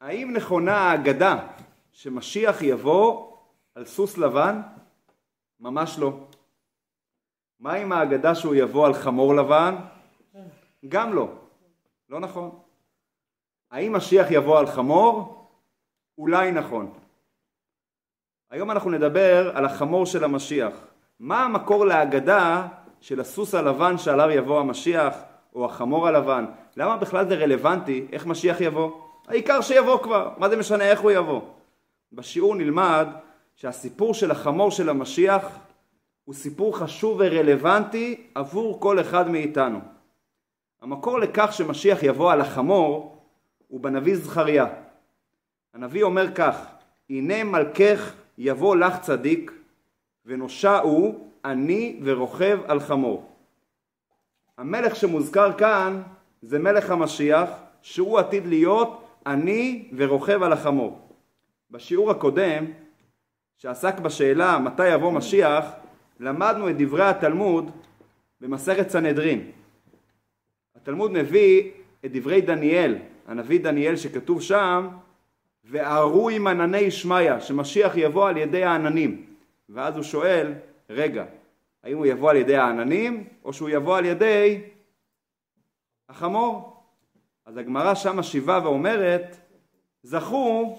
האם נכונה האגדה שמשיח יבוא על סוס לבן? ממש לא. מה עם האגדה שהוא יבוא על חמור לבן? גם לא. לא נכון. האם משיח יבוא על חמור? אולי נכון. היום אנחנו נדבר על החמור של המשיח. מה המקור להגדה של הסוס הלבן שעליו יבוא המשיח, או החמור הלבן? למה בכלל זה רלוונטי איך משיח יבוא? העיקר שיבוא כבר, מה זה משנה איך הוא יבוא? בשיעור נלמד שהסיפור של החמור של המשיח הוא סיפור חשוב ורלוונטי עבור כל אחד מאיתנו. המקור לכך שמשיח יבוא על החמור הוא בנביא זכריה. הנביא אומר כך: הנה מלכך יבוא לך צדיק ונושע הוא עני ורוכב על חמור. המלך שמוזכר כאן זה מלך המשיח שהוא עתיד להיות עני ורוכב על החמור. בשיעור הקודם שעסק בשאלה מתי יבוא משיח למדנו את דברי התלמוד במסכת סנהדרין. התלמוד מביא את דברי דניאל, הנביא דניאל שכתוב שם וערו עם ענני שמיא, שמשיח יבוא על ידי העננים. ואז הוא שואל, רגע, האם הוא יבוא על ידי העננים או שהוא יבוא על ידי החמור? אז הגמרא שם משיבה ואומרת, זכו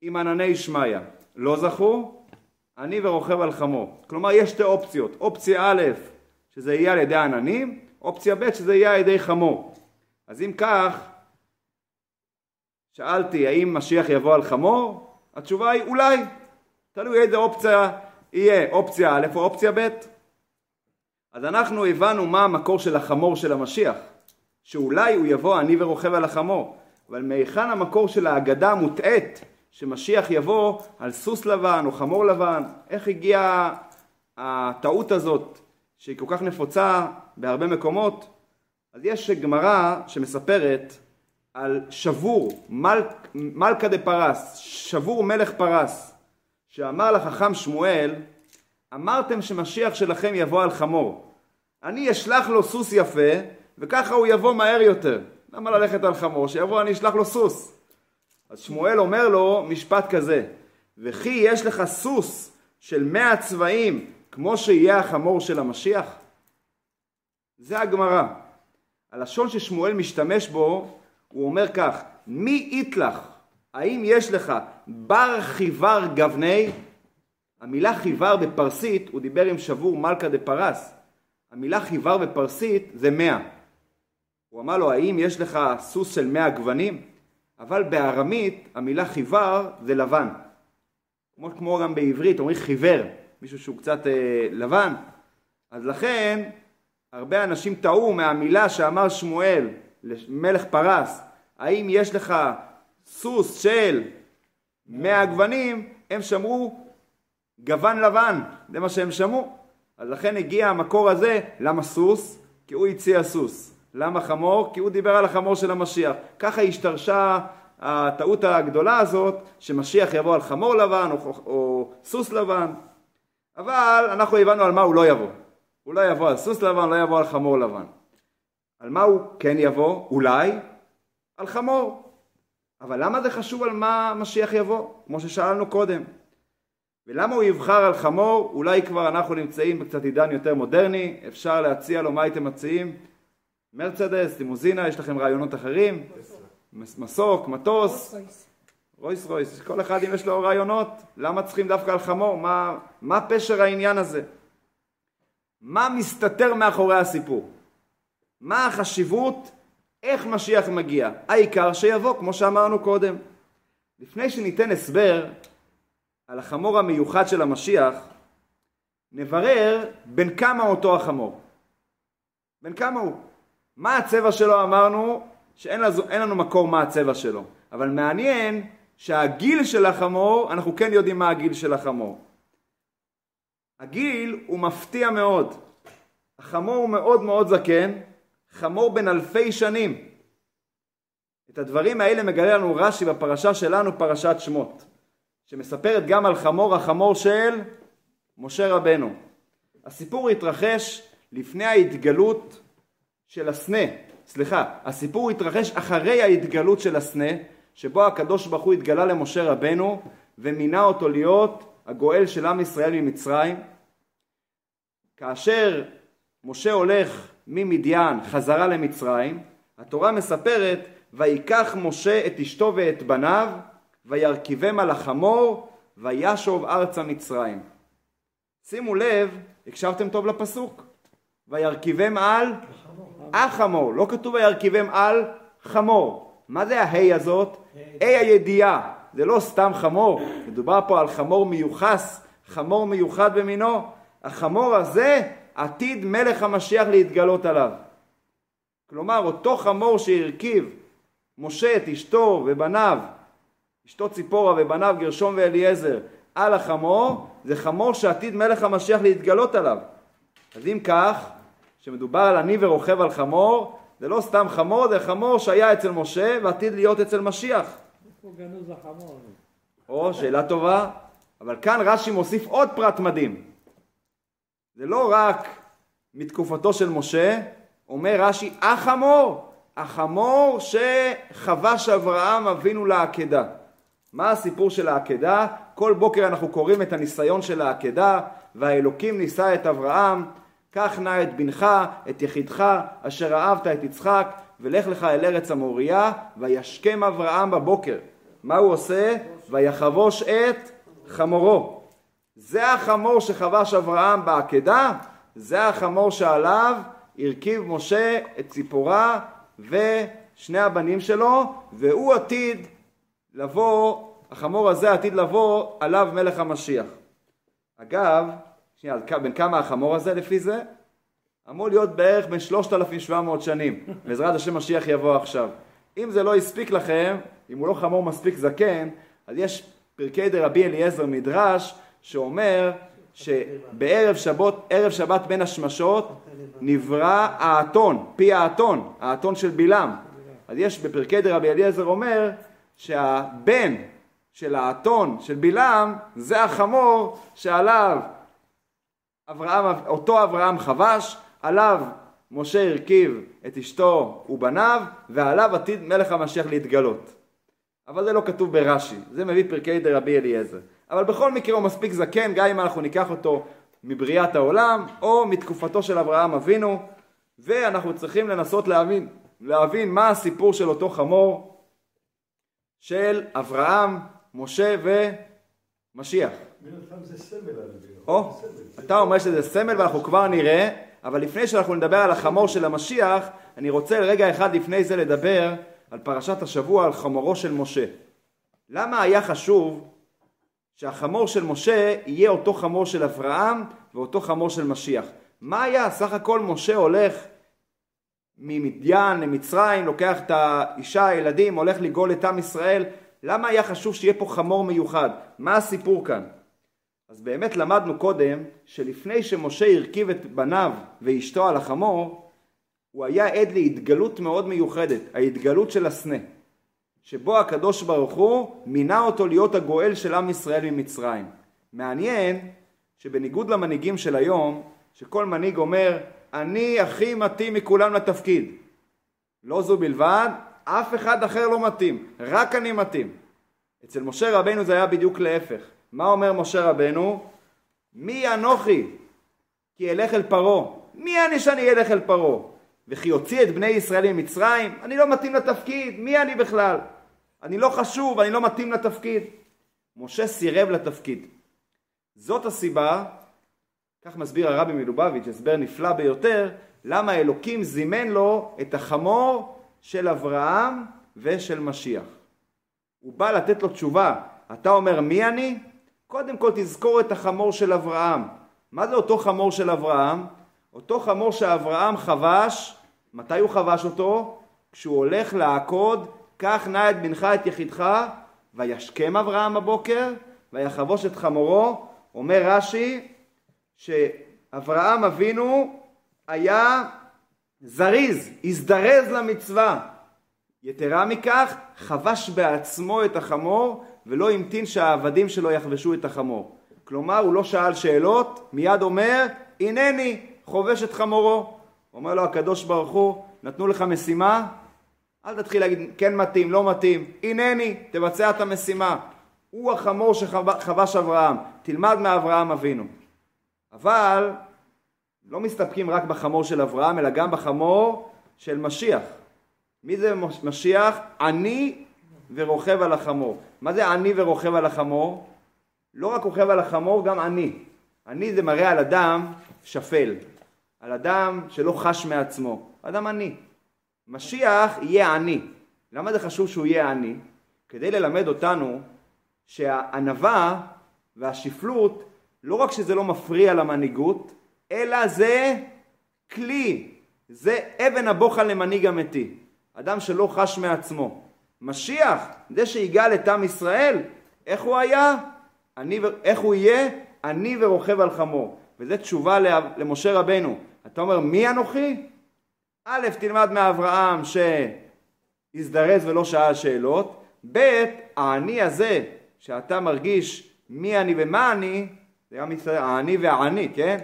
עם ענני שמיא, לא זכו, אני ורוכב על חמור. כלומר יש שתי אופציות, אופציה א' שזה יהיה על ידי עננים, אופציה ב' שזה יהיה על ידי חמור. אז אם כך, שאלתי האם משיח יבוא על חמור? התשובה היא אולי, תלוי איזה אופציה יהיה, אופציה א' או אופציה ב'. אז אנחנו הבנו מה המקור של החמור של המשיח, שאולי הוא יבוא אני ורוכב על החמור, אבל מהיכן המקור של ההגדה המוטעית שמשיח יבוא על סוס לבן או חמור לבן, איך הגיעה הטעות הזאת שהיא כל כך נפוצה בהרבה מקומות? אז יש גמרא שמספרת על שבור, מלכ, מלכה דה פרס, שבור מלך פרס, שאמר לחכם שמואל, אמרתם שמשיח שלכם יבוא על חמור. אני אשלח לו סוס יפה, וככה הוא יבוא מהר יותר. למה ללכת על חמור? שיבוא אני אשלח לו סוס. אז שמואל אומר לו משפט כזה, וכי יש לך סוס של מאה צבעים כמו שיהיה החמור של המשיח? זה הגמרא. הלשון ששמואל משתמש בו הוא אומר כך, מי איתלך? האם יש לך בר חיבר גבני? המילה חיבר בפרסית, הוא דיבר עם שבור מלכה דה פרס. המילה חיבר בפרסית זה מאה. הוא אמר לו, האם יש לך סוס של מאה גוונים? אבל בארמית המילה חיבר זה לבן. כמו, כמו גם בעברית אומרים חיוור, מישהו שהוא קצת אה, לבן. אז לכן הרבה אנשים טעו מהמילה שאמר שמואל למלך פרס, האם יש לך סוס של מאה גוונים, הם שמרו גוון לבן, זה מה שהם שמעו. אז לכן הגיע המקור הזה, למה סוס? כי הוא הציע סוס. למה חמור? כי הוא דיבר על החמור של המשיח. ככה השתרשה הטעות הגדולה הזאת, שמשיח יבוא על חמור לבן או, או סוס לבן. אבל אנחנו הבנו על מה הוא לא יבוא. הוא לא יבוא על סוס לבן, לא יבוא על חמור לבן. על מה הוא כן יבוא? אולי על חמור. אבל למה זה חשוב על מה משיח יבוא? כמו ששאלנו קודם. ולמה הוא יבחר על חמור? אולי כבר אנחנו נמצאים בקצת עידן יותר מודרני, אפשר להציע לו מה הייתם מציעים? מרצדס, לימוזינה, יש לכם רעיונות אחרים? מסוק, מטוס, רויס רויס, כל אחד אם יש לו רעיונות, למה צריכים דווקא על חמור? מה, מה פשר העניין הזה? מה מסתתר מאחורי הסיפור? מה החשיבות? איך משיח מגיע? העיקר שיבוא, כמו שאמרנו קודם. לפני שניתן הסבר על החמור המיוחד של המשיח, נברר בין כמה אותו החמור. בין כמה הוא. מה הצבע שלו אמרנו שאין לזו, לנו מקור מה הצבע שלו. אבל מעניין שהגיל של החמור, אנחנו כן יודעים מה הגיל של החמור. הגיל הוא מפתיע מאוד. החמור הוא מאוד מאוד זקן, חמור בן אלפי שנים. את הדברים האלה מגלה לנו רש"י בפרשה שלנו, פרשת שמות, שמספרת גם על חמור החמור של משה רבנו. הסיפור התרחש לפני ההתגלות של הסנה, סליחה, הסיפור התרחש אחרי ההתגלות של הסנה, שבו הקדוש ברוך הוא התגלה למשה רבנו ומינה אותו להיות הגואל של עם ישראל ממצרים. כאשר משה הולך ממדיין חזרה למצרים, התורה מספרת ויקח משה את אשתו ואת בניו וירכיבם על החמור וישוב ארצה מצרים. שימו לב, הקשבתם טוב לפסוק? וירכיבם על החמור, לא כתוב וירכיבם על חמור. מה זה ההי הזאת? ה' הידיעה, זה לא סתם חמור, מדובר פה על חמור מיוחס, חמור מיוחד במינו. החמור הזה עתיד מלך המשיח להתגלות עליו. כלומר, אותו חמור שהרכיב משה את אשתו ובניו, אשתו ציפורה ובניו גרשום ואליעזר, על החמור, זה חמור שעתיד מלך המשיח להתגלות עליו. אז אם כך, כשמדובר על עני ורוכב על חמור, זה לא סתם חמור, זה חמור שהיה אצל משה ועתיד להיות אצל משיח. איפה גנוז החמור? או, שאלה טובה, אבל כאן רש"י מוסיף עוד פרט מדהים. זה לא רק מתקופתו של משה, אומר רש"י, החמור, החמור שחבש אברהם אבינו לעקדה. מה הסיפור של העקדה? כל בוקר אנחנו קוראים את הניסיון של העקדה, והאלוקים ניסה את אברהם, קח נא את בנך, את יחידך, אשר אהבת את יצחק, ולך לך אל ארץ המוריה, וישכם אברהם בבוקר. מה הוא עושה? ויחבוש את חמורו. זה החמור שחבש אברהם בעקדה, זה החמור שעליו הרכיב משה את ציפורה ושני הבנים שלו, והוא עתיד לבוא, החמור הזה עתיד לבוא עליו מלך המשיח. אגב, שנייה, בין כמה החמור הזה לפי זה? אמור להיות בערך בין 3,700 שנים. בעזרת השם משיח יבוא עכשיו. אם זה לא הספיק לכם, אם הוא לא חמור מספיק זקן, אז יש פרקי דרבי אליעזר מדרש שאומר שבערב שבת, ערב שבת בין השמשות נברא האתון, פי האתון, האתון של בלעם. אז יש בפרקי דרבי אליעזר אומר שהבן של האתון של בלעם זה החמור שעליו אברהם, אותו אברהם חבש, עליו משה הרכיב את אשתו ובניו, ועליו עתיד מלך המשיח להתגלות. אבל זה לא כתוב ברש"י, זה מביא פרקי דרבי אליעזר. אבל בכל מקרה הוא מספיק זקן, גם אם אנחנו ניקח אותו מבריאת העולם, או מתקופתו של אברהם אבינו, ואנחנו צריכים לנסות להבין, להבין מה הסיפור של אותו חמור של אברהם, משה ומשיח. או, אתה אומר שזה סמל ואנחנו כבר נראה, אבל לפני שאנחנו נדבר על החמור של המשיח, אני רוצה רגע אחד לפני זה לדבר על פרשת השבוע, על חמורו של משה. למה היה חשוב שהחמור של משה יהיה אותו חמור של אברהם ואותו חמור של משיח? מה היה? סך הכל משה הולך ממדיין למצרים, לוקח את האישה, הילדים, הולך לגאול את עם ישראל. למה היה חשוב שיהיה פה חמור מיוחד? מה הסיפור כאן? אז באמת למדנו קודם שלפני שמשה הרכיב את בניו ואשתו על החמור, הוא היה עד להתגלות מאוד מיוחדת, ההתגלות של הסנה, שבו הקדוש ברוך הוא מינה אותו להיות הגואל של עם ישראל ממצרים. מעניין שבניגוד למנהיגים של היום, שכל מנהיג אומר, אני הכי מתאים מכולם לתפקיד. לא זו בלבד, אף אחד אחר לא מתאים, רק אני מתאים. אצל משה רבנו זה היה בדיוק להפך. מה אומר משה רבנו? מי אנוכי כי אלך אל פרעה? מי אני שאני אלך אל פרעה? וכי יוציא את בני ישראל ממצרים? אני לא מתאים לתפקיד, מי אני בכלל? אני לא חשוב, אני לא מתאים לתפקיד. משה סירב לתפקיד. זאת הסיבה, כך מסביר הרבי מלובביץ', הסבר נפלא ביותר, למה אלוקים זימן לו את החמור של אברהם ושל משיח. הוא בא לתת לו תשובה, אתה אומר מי אני? קודם כל תזכור את החמור של אברהם. מה זה אותו חמור של אברהם? אותו חמור שאברהם חבש, מתי הוא חבש אותו? כשהוא הולך לעקוד, קח נא את בנך את יחידך, וישכם אברהם בבוקר, ויחבוש את חמורו. אומר רש"י, שאברהם אבינו היה זריז, הזדרז למצווה. יתרה מכך, חבש בעצמו את החמור ולא המתין שהעבדים שלו יחבשו את החמור. כלומר, הוא לא שאל שאלות, מיד אומר, הנני חובש את חמורו. אומר לו הקדוש ברוך הוא, נתנו לך משימה, אל תתחיל להגיד כן מתאים, לא מתאים, הנני, תבצע את המשימה. הוא החמור שחבש אברהם, תלמד מאברהם אבינו. אבל לא מסתפקים רק בחמור של אברהם, אלא גם בחמור של משיח. מי זה משיח? אני ורוכב על החמור. מה זה אני ורוכב על החמור? לא רק רוכב על החמור, גם אני. אני זה מראה על אדם שפל, על אדם שלא חש מעצמו, אדם עני. משיח יהיה עני. למה זה חשוב שהוא יהיה עני? כדי ללמד אותנו שהענווה והשפלות, לא רק שזה לא מפריע למנהיגות, אלא זה כלי, זה אבן הבוחן למנהיג אמיתי. אדם שלא חש מעצמו. משיח, זה שיגאל את עם ישראל, איך הוא היה? אני, איך הוא יהיה? אני ורוכב על חמור. וזו תשובה למשה רבנו. אתה אומר, מי אנוכי? א', תלמד מאברהם שהזדרז ולא שאל שאלות, ב', האני הזה שאתה מרגיש מי אני ומה אני, זה גם ישראל, האני והעני, כן?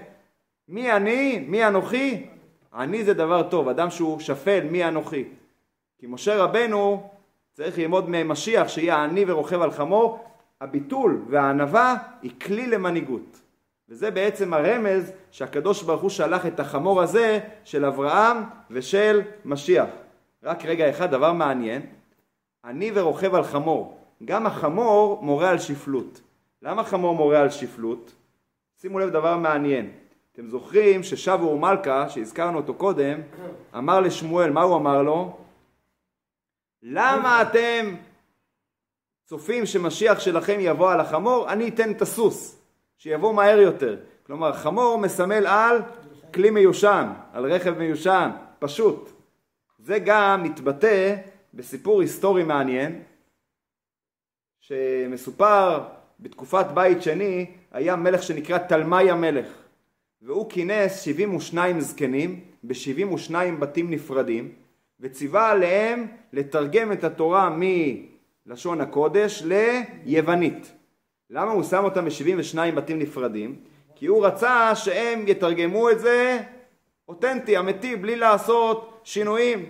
מי אני? מי אנוכי? אני זה דבר טוב, אדם שהוא שפל, מי אנוכי? כי משה רבנו צריך ללמוד ממשיח שיהיה עני ורוכב על חמור, הביטול והענווה היא כלי למנהיגות. וזה בעצם הרמז שהקדוש ברוך הוא שלח את החמור הזה של אברהם ושל משיח. רק רגע אחד, דבר מעניין, אני ורוכב על חמור. גם החמור מורה על שפלות. למה חמור מורה על שפלות? שימו לב דבר מעניין. אתם זוכרים ששבו מלכה, שהזכרנו אותו קודם, אמר לשמואל, מה הוא אמר לו? למה אתם צופים שמשיח שלכם יבוא על החמור? אני אתן את הסוס, שיבוא מהר יותר. כלומר, חמור מסמל על כלי מיושן, על רכב מיושן, פשוט. זה גם מתבטא בסיפור היסטורי מעניין, שמסופר בתקופת בית שני, היה מלך שנקרא תלמי המלך, והוא כינס 72 זקנים ב-72 בתים נפרדים, וציווה עליהם לתרגם את התורה מלשון הקודש ליוונית. למה הוא שם אותם ב-72 בתים נפרדים? כי הוא רצה שהם יתרגמו את זה אותנטי, אמיתי, בלי לעשות שינויים,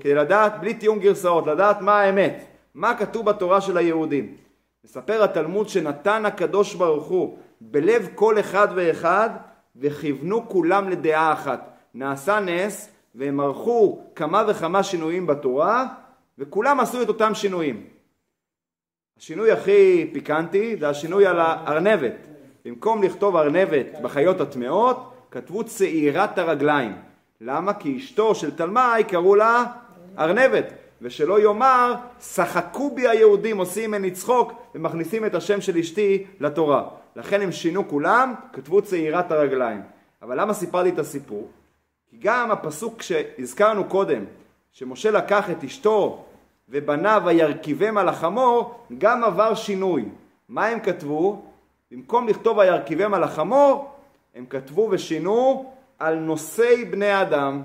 כדי לדעת, בלי תיאום גרסאות, לדעת מה האמת, מה כתוב בתורה של היהודים. מספר התלמוד שנתן הקדוש ברוך הוא בלב כל אחד ואחד וכיוונו כולם לדעה אחת. נעשה נס והם ערכו כמה וכמה שינויים בתורה וכולם עשו את אותם שינויים. השינוי הכי פיקנטי זה השינוי על הארנבת. במקום לכתוב ארנבת בחיות הטמעות, כתבו צעירת הרגליים. למה? כי אשתו של תלמי קראו לה ארנבת. ושלא יאמר, שחקו בי היהודים, עושים ממני צחוק ומכניסים את השם של אשתי לתורה. לכן הם שינו כולם, כתבו צעירת הרגליים. אבל למה סיפרתי את הסיפור? כי גם הפסוק שהזכרנו קודם, שמשה לקח את אשתו ובניו וירכיבם על החמור, גם עבר שינוי. מה הם כתבו? במקום לכתוב וירכיבם על החמור, הם כתבו ושינו על נושאי בני אדם.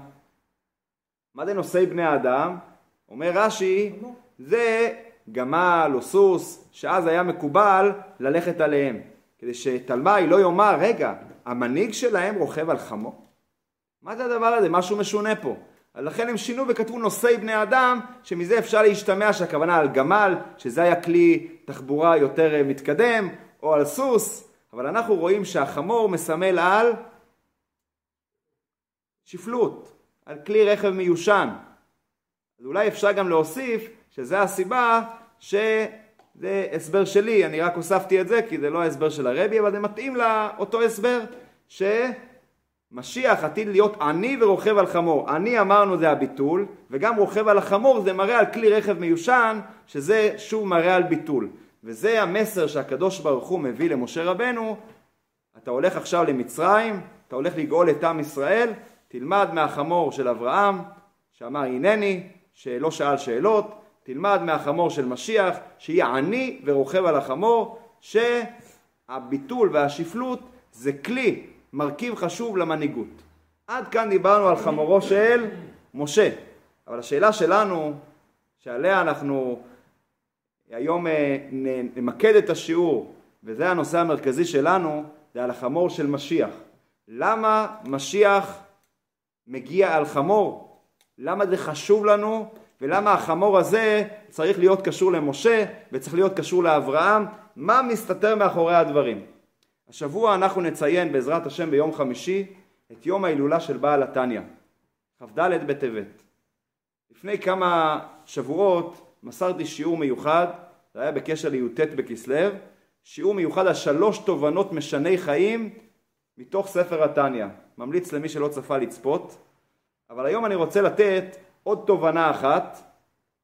מה זה נושאי בני אדם? אומר רש"י, זה גמל או סוס, שאז היה מקובל ללכת עליהם. כדי שתלמי לא יאמר, רגע, המנהיג שלהם רוכב על חמו? מה זה הדבר הזה? משהו משונה פה. לכן הם שינו וכתבו נושאי בני אדם, שמזה אפשר להשתמע שהכוונה על גמל, שזה היה כלי תחבורה יותר אה, מתקדם, או על סוס, אבל אנחנו רואים שהחמור מסמל על שפלות, על כלי רכב מיושן. אז אולי אפשר גם להוסיף שזה הסיבה שזה הסבר שלי, אני רק הוספתי את זה כי זה לא ההסבר של הרבי, אבל זה מתאים לאותו הסבר שמשיח עתיד להיות עני ורוכב על חמור. עני אמרנו זה הביטול, וגם רוכב על החמור זה מראה על כלי רכב מיושן, שזה שוב מראה על ביטול. וזה המסר שהקדוש ברוך הוא מביא למשה רבנו, אתה הולך עכשיו למצרים, אתה הולך לגאול את עם ישראל, תלמד מהחמור של אברהם, שאמר הנני, שלא שאל שאלות, תלמד מהחמור של משיח, שיהיה עני ורוכב על החמור, שהביטול והשפלות זה כלי, מרכיב חשוב למנהיגות. עד כאן דיברנו על חמורו של משה, אבל השאלה שלנו, שעליה אנחנו היום אה, נמקד את השיעור, וזה הנושא המרכזי שלנו, זה על החמור של משיח. למה משיח מגיע על חמור? למה זה חשוב לנו ולמה החמור הזה צריך להיות קשור למשה וצריך להיות קשור לאברהם, מה מסתתר מאחורי הדברים. השבוע אנחנו נציין בעזרת השם ביום חמישי את יום ההילולה של בעל התניא, כ"ד בטבת. לפני כמה שבועות מסרתי שיעור מיוחד, זה היה בקשר לי"ט בכסלו, שיעור מיוחד על שלוש תובנות משני חיים מתוך ספר התניא. ממליץ למי שלא צפה לצפות, אבל היום אני רוצה לתת עוד תובנה אחת,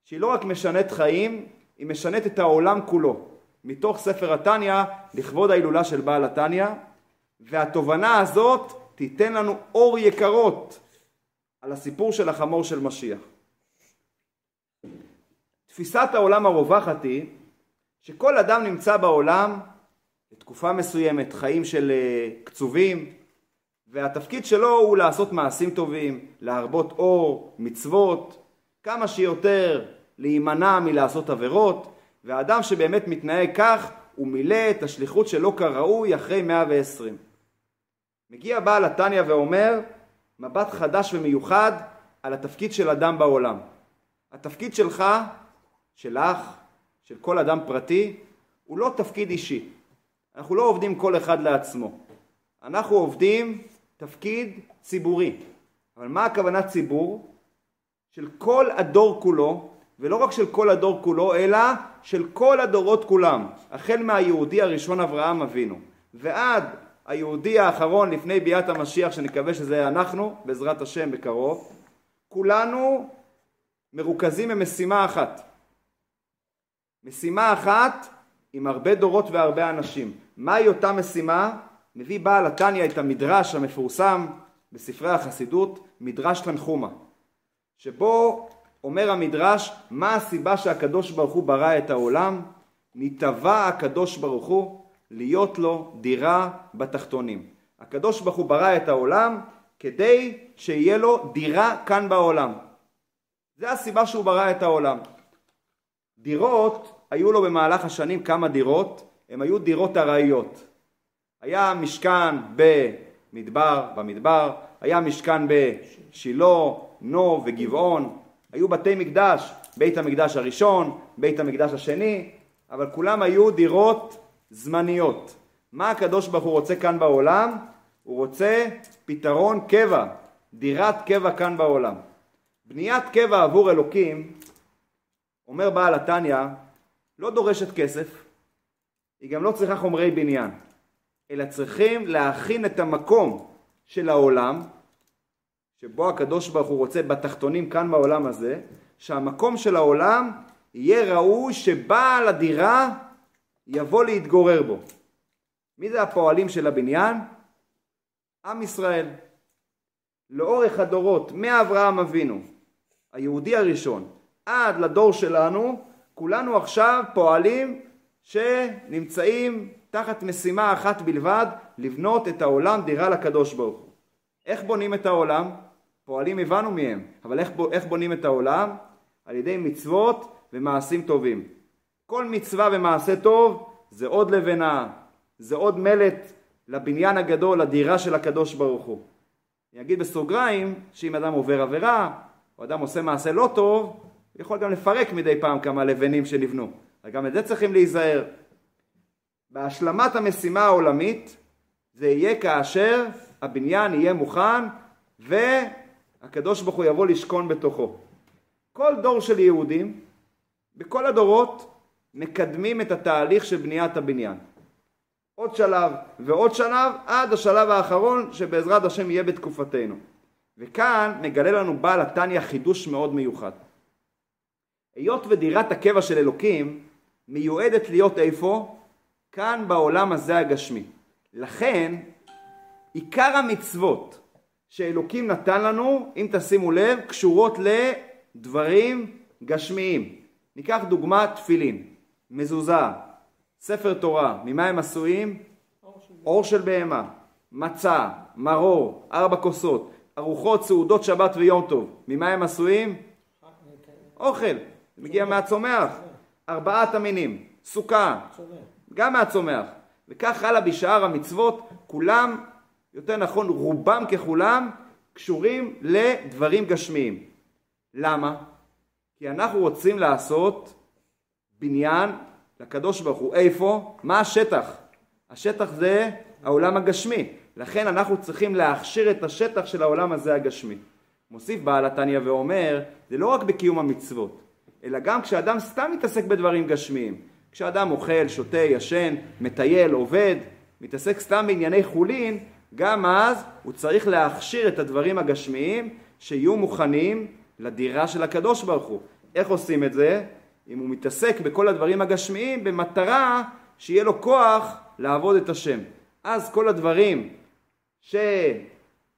שהיא לא רק משנת חיים, היא משנת את העולם כולו. מתוך ספר התניא לכבוד ההילולה של בעל התניא, והתובנה הזאת תיתן לנו אור יקרות על הסיפור של החמור של משיח. תפיסת העולם הרווחת היא שכל אדם נמצא בעולם לתקופה מסוימת, חיים של אה, קצובים, והתפקיד שלו הוא לעשות מעשים טובים, להרבות אור, מצוות, כמה שיותר להימנע מלעשות עבירות, והאדם שבאמת מתנהג כך, הוא מילא את השליחות שלו כראוי אחרי 120. מגיע בעל התניא ואומר, מבט חדש ומיוחד על התפקיד של אדם בעולם. התפקיד שלך, שלך, של כל אדם פרטי, הוא לא תפקיד אישי. אנחנו לא עובדים כל אחד לעצמו. אנחנו עובדים תפקיד ציבורי. אבל מה הכוונה ציבור? של כל הדור כולו, ולא רק של כל הדור כולו, אלא של כל הדורות כולם, החל מהיהודי הראשון אברהם אבינו, ועד היהודי האחרון לפני ביאת המשיח, שנקווה שזה אנחנו, בעזרת השם בקרוב, כולנו מרוכזים במשימה אחת. משימה אחת עם הרבה דורות והרבה אנשים. מהי אותה משימה? מביא בעל התניא את המדרש המפורסם בספרי החסידות, מדרש תנחומה, שבו אומר המדרש מה הסיבה שהקדוש ברוך הוא ברא את העולם? נתבע הקדוש ברוך הוא להיות לו דירה בתחתונים. הקדוש ברוך הוא ברא את העולם כדי שיהיה לו דירה כאן בעולם. זה הסיבה שהוא ברא את העולם. דירות, היו לו במהלך השנים כמה דירות, הם היו דירות ארעיות. היה משכן במדבר, במדבר, היה משכן בשילה, נו וגבעון, היו בתי מקדש, בית המקדש הראשון, בית המקדש השני, אבל כולם היו דירות זמניות. מה הקדוש ברוך הוא רוצה כאן בעולם? הוא רוצה פתרון קבע, דירת קבע כאן בעולם. בניית קבע עבור אלוקים, אומר בעל התניא, לא דורשת כסף, היא גם לא צריכה חומרי בניין, אלא צריכים להכין את המקום של העולם, שבו הקדוש ברוך הוא רוצה בתחתונים כאן בעולם הזה, שהמקום של העולם יהיה ראוי שבעל הדירה יבוא להתגורר בו. מי זה הפועלים של הבניין? עם ישראל. לאורך הדורות, מאברהם אבינו, היהודי הראשון, עד לדור שלנו, כולנו עכשיו פועלים שנמצאים תחת משימה אחת בלבד, לבנות את העולם דירה לקדוש ברוך הוא. איך בונים את העולם? פועלים הבנו מהם, אבל איך, איך בונים את העולם? על ידי מצוות ומעשים טובים. כל מצווה ומעשה טוב זה עוד לבנה, זה עוד מלט לבניין הגדול, לדירה של הקדוש ברוך הוא. אני אגיד בסוגריים שאם אדם עובר עבירה, או אדם עושה מעשה לא טוב, הוא יכול גם לפרק מדי פעם כמה לבנים שנבנו. גם את זה צריכים להיזהר. בהשלמת המשימה העולמית זה יהיה כאשר הבניין יהיה מוכן והקדוש ברוך הוא יבוא לשכון בתוכו. כל דור של יהודים, בכל הדורות, מקדמים את התהליך של בניית הבניין. עוד שלב ועוד שלב עד השלב האחרון שבעזרת השם יהיה בתקופתנו. וכאן מגלה לנו בעל התניא חידוש מאוד מיוחד. היות ודירת הקבע של אלוקים מיועדת להיות איפה? כאן בעולם הזה הגשמי. לכן עיקר המצוות שאלוקים נתן לנו, אם תשימו לב, קשורות לדברים גשמיים. ניקח דוגמה תפילין, מזוזה, ספר תורה, ממה הם עשויים? אור של בהמה, מצה, מרור, ארבע כוסות, ארוחות, סעודות שבת ויום טוב, ממה הם עשויים? אוכל, זה מגיע מהצומח, ארבעת המינים, סוכה, גם מהצומח, וכך הלאה בשאר המצוות, כולם, יותר נכון רובם ככולם, קשורים לדברים גשמיים. למה? כי אנחנו רוצים לעשות בניין לקדוש ברוך הוא. איפה? מה השטח? השטח זה העולם הגשמי. לכן אנחנו צריכים להכשיר את השטח של העולם הזה הגשמי. מוסיף בעל התניא ואומר, זה לא רק בקיום המצוות, אלא גם כשאדם סתם מתעסק בדברים גשמיים. כשאדם אוכל, שותה, ישן, מטייל, עובד, מתעסק סתם בענייני חולין, גם אז הוא צריך להכשיר את הדברים הגשמיים שיהיו מוכנים לדירה של הקדוש ברוך הוא. איך עושים את זה? אם הוא מתעסק בכל הדברים הגשמיים במטרה שיהיה לו כוח לעבוד את השם. אז כל הדברים שהם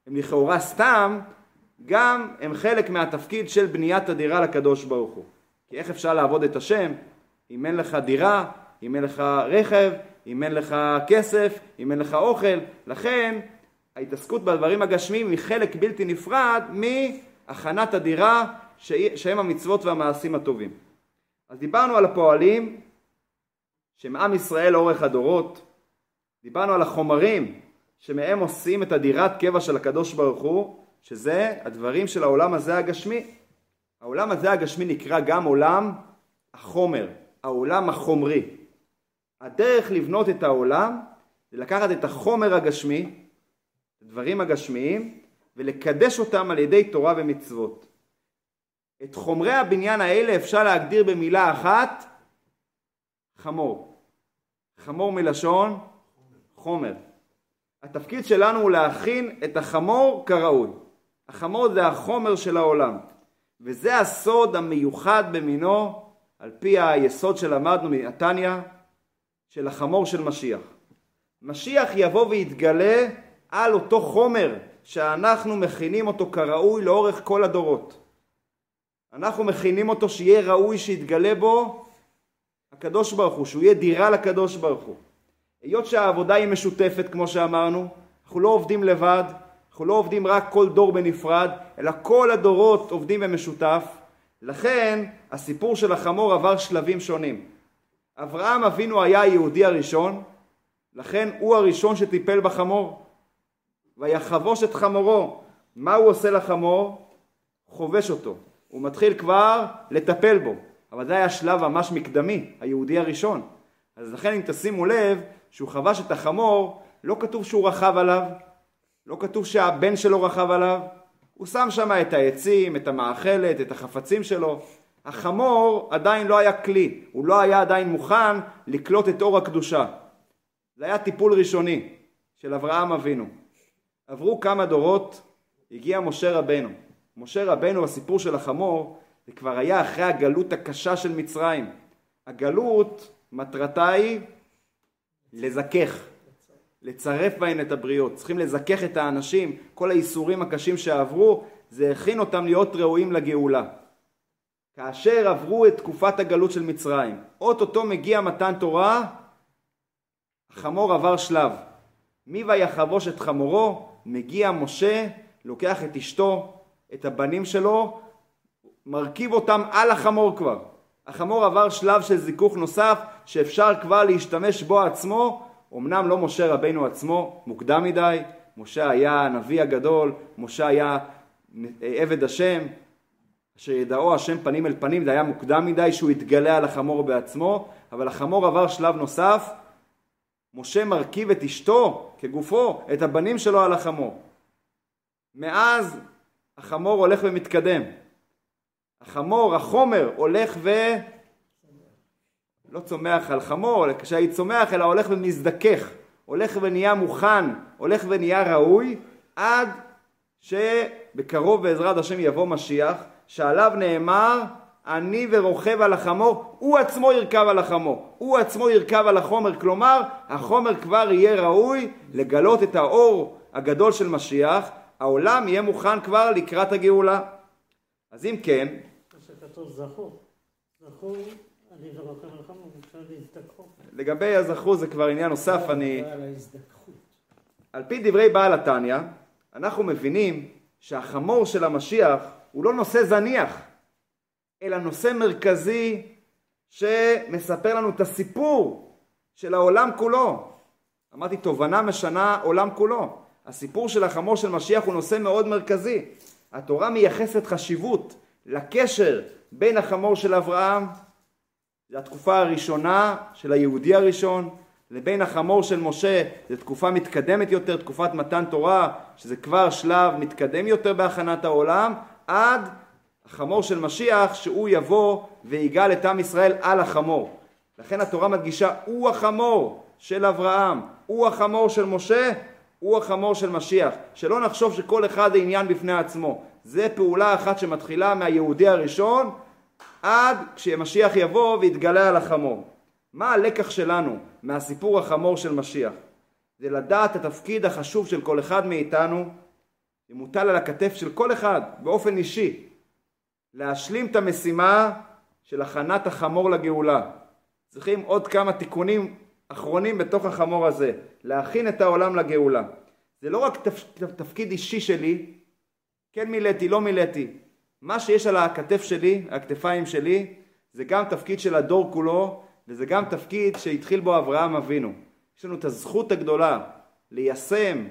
לכאורה סתם, גם הם חלק מהתפקיד של בניית הדירה לקדוש ברוך הוא. כי איך אפשר לעבוד את השם אם אין לך דירה, אם אין לך רכב, אם אין לך כסף, אם אין לך אוכל. לכן ההתעסקות בדברים הגשמיים היא חלק בלתי נפרד מהכנת הדירה שהם המצוות והמעשים הטובים. אז דיברנו על הפועלים שהם עם ישראל לאורך הדורות, דיברנו על החומרים שמהם עושים את הדירת קבע של הקדוש ברוך הוא, שזה הדברים של העולם הזה הגשמי. העולם הזה הגשמי נקרא גם עולם החומר, העולם החומרי. הדרך לבנות את העולם זה לקחת את החומר הגשמי, הדברים הגשמיים, ולקדש אותם על ידי תורה ומצוות. את חומרי הבניין האלה אפשר להגדיר במילה אחת חמור. חמור מלשון חומר. התפקיד שלנו הוא להכין את החמור כראוי. החמור זה החומר של העולם, וזה הסוד המיוחד במינו על פי היסוד שלמדנו מנתניא של החמור של משיח. משיח יבוא ויתגלה על אותו חומר שאנחנו מכינים אותו כראוי לאורך כל הדורות. אנחנו מכינים אותו שיהיה ראוי שיתגלה בו הקדוש ברוך הוא, שהוא יהיה דירה לקדוש ברוך הוא. היות שהעבודה היא משותפת כמו שאמרנו, אנחנו לא עובדים לבד, אנחנו לא עובדים רק כל דור בנפרד, אלא כל הדורות עובדים במשותף. לכן הסיפור של החמור עבר שלבים שונים. אברהם אבינו היה היהודי הראשון, לכן הוא הראשון שטיפל בחמור. ויחבוש את חמורו. מה הוא עושה לחמור? חובש אותו. הוא מתחיל כבר לטפל בו. אבל זה היה שלב ממש מקדמי, היהודי הראשון. אז לכן אם תשימו לב, שהוא חבש את החמור, לא כתוב שהוא רכב עליו, לא כתוב שהבן שלו רכב עליו, הוא שם שם את העצים, את המאכלת, את החפצים שלו. החמור עדיין לא היה כלי, הוא לא היה עדיין מוכן לקלוט את אור הקדושה. זה היה טיפול ראשוני של אברהם אבינו. עברו כמה דורות, הגיע משה רבנו. משה רבנו, הסיפור של החמור, זה כבר היה אחרי הגלות הקשה של מצרים. הגלות, מטרתה היא לזכך, לצרף בהן את הבריות. צריכים לזכך את האנשים, כל האיסורים הקשים שעברו, זה הכין אותם להיות ראויים לגאולה. כאשר עברו את תקופת הגלות של מצרים, אוטוטו מגיע מתן תורה, החמור עבר שלב. מי ויחבוש את חמורו? מגיע משה, לוקח את אשתו, את הבנים שלו, מרכיב אותם על החמור כבר. החמור עבר שלב של זיכוך נוסף שאפשר כבר להשתמש בו עצמו, אמנם לא משה רבינו עצמו, מוקדם מדי, משה היה הנביא הגדול, משה היה עבד השם, אשר ידעו השם פנים אל פנים, זה היה מוקדם מדי שהוא יתגלה על החמור בעצמו, אבל החמור עבר שלב נוסף, משה מרכיב את אשתו כגופו, את הבנים שלו על החמור. מאז החמור הולך ומתקדם. החמור, החומר, הולך ו... לא צומח על חמור, כשהיית צומח, אלא הולך ומזדכך, הולך ונהיה מוכן, הולך ונהיה ראוי, עד שבקרוב בעזרת השם יבוא משיח, שעליו נאמר, אני ורוכב על החמור, הוא עצמו ירכב על החמור, הוא עצמו ירכב על החומר, כלומר, החומר כבר יהיה ראוי לגלות את האור הגדול של משיח, העולם יהיה מוכן כבר לקראת הגאולה. אז אם כן... שכתוב זכו, זכו אני ורוכב על החמור, אפשר. לגבי הזכו זה כבר עניין נוסף, אני... על פי דברי בעל התניא, אנחנו מבינים שהחמור של המשיח הוא לא נושא זניח, אלא נושא מרכזי שמספר לנו את הסיפור של העולם כולו. אמרתי, תובנה משנה עולם כולו. הסיפור של החמור של משיח הוא נושא מאוד מרכזי. התורה מייחסת חשיבות לקשר בין החמור של אברהם, זו התקופה הראשונה של היהודי הראשון, לבין החמור של משה, זו תקופה מתקדמת יותר, תקופת מתן תורה, שזה כבר שלב מתקדם יותר בהכנת העולם, עד החמור של משיח, שהוא יבוא ויגאל את עם ישראל על החמור. לכן התורה מדגישה, הוא החמור של אברהם, הוא החמור של משה, הוא החמור של משיח. שלא נחשוב שכל אחד זה עניין בפני עצמו. זה פעולה אחת שמתחילה מהיהודי הראשון עד כשמשיח יבוא ויתגלה על החמור. מה הלקח שלנו מהסיפור החמור של משיח? זה לדעת התפקיד החשוב של כל אחד מאיתנו, שמוטל על הכתף של כל אחד באופן אישי, להשלים את המשימה של הכנת החמור לגאולה. צריכים עוד כמה תיקונים אחרונים בתוך החמור הזה, להכין את העולם לגאולה. זה לא רק תפ... תפקיד אישי שלי, כן מילאתי, לא מילאתי. מה שיש על הכתף שלי, הכתפיים שלי, זה גם תפקיד של הדור כולו, וזה גם תפקיד שהתחיל בו אברהם אבינו. יש לנו את הזכות הגדולה ליישם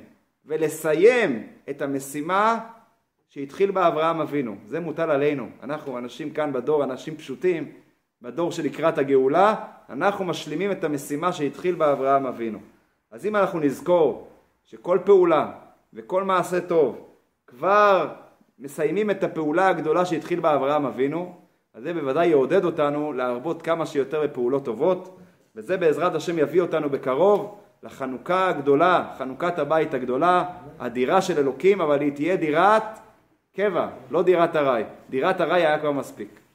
ולסיים את המשימה שהתחיל בה אברהם אבינו. זה מוטל עלינו. אנחנו אנשים כאן בדור, אנשים פשוטים, בדור שלקראת הגאולה, אנחנו משלימים את המשימה שהתחיל בה אברהם אבינו. אז אם אנחנו נזכור שכל פעולה וכל מעשה טוב כבר מסיימים את הפעולה הגדולה שהתחיל בה אברהם אבינו, אז זה בוודאי יעודד אותנו להרבות כמה שיותר בפעולות טובות, וזה בעזרת השם יביא אותנו בקרוב לחנוכה הגדולה, חנוכת הבית הגדולה, הדירה של אלוקים, אבל היא תהיה דירת קבע, לא דירת ארעי. דירת ארעי היה כבר מספיק.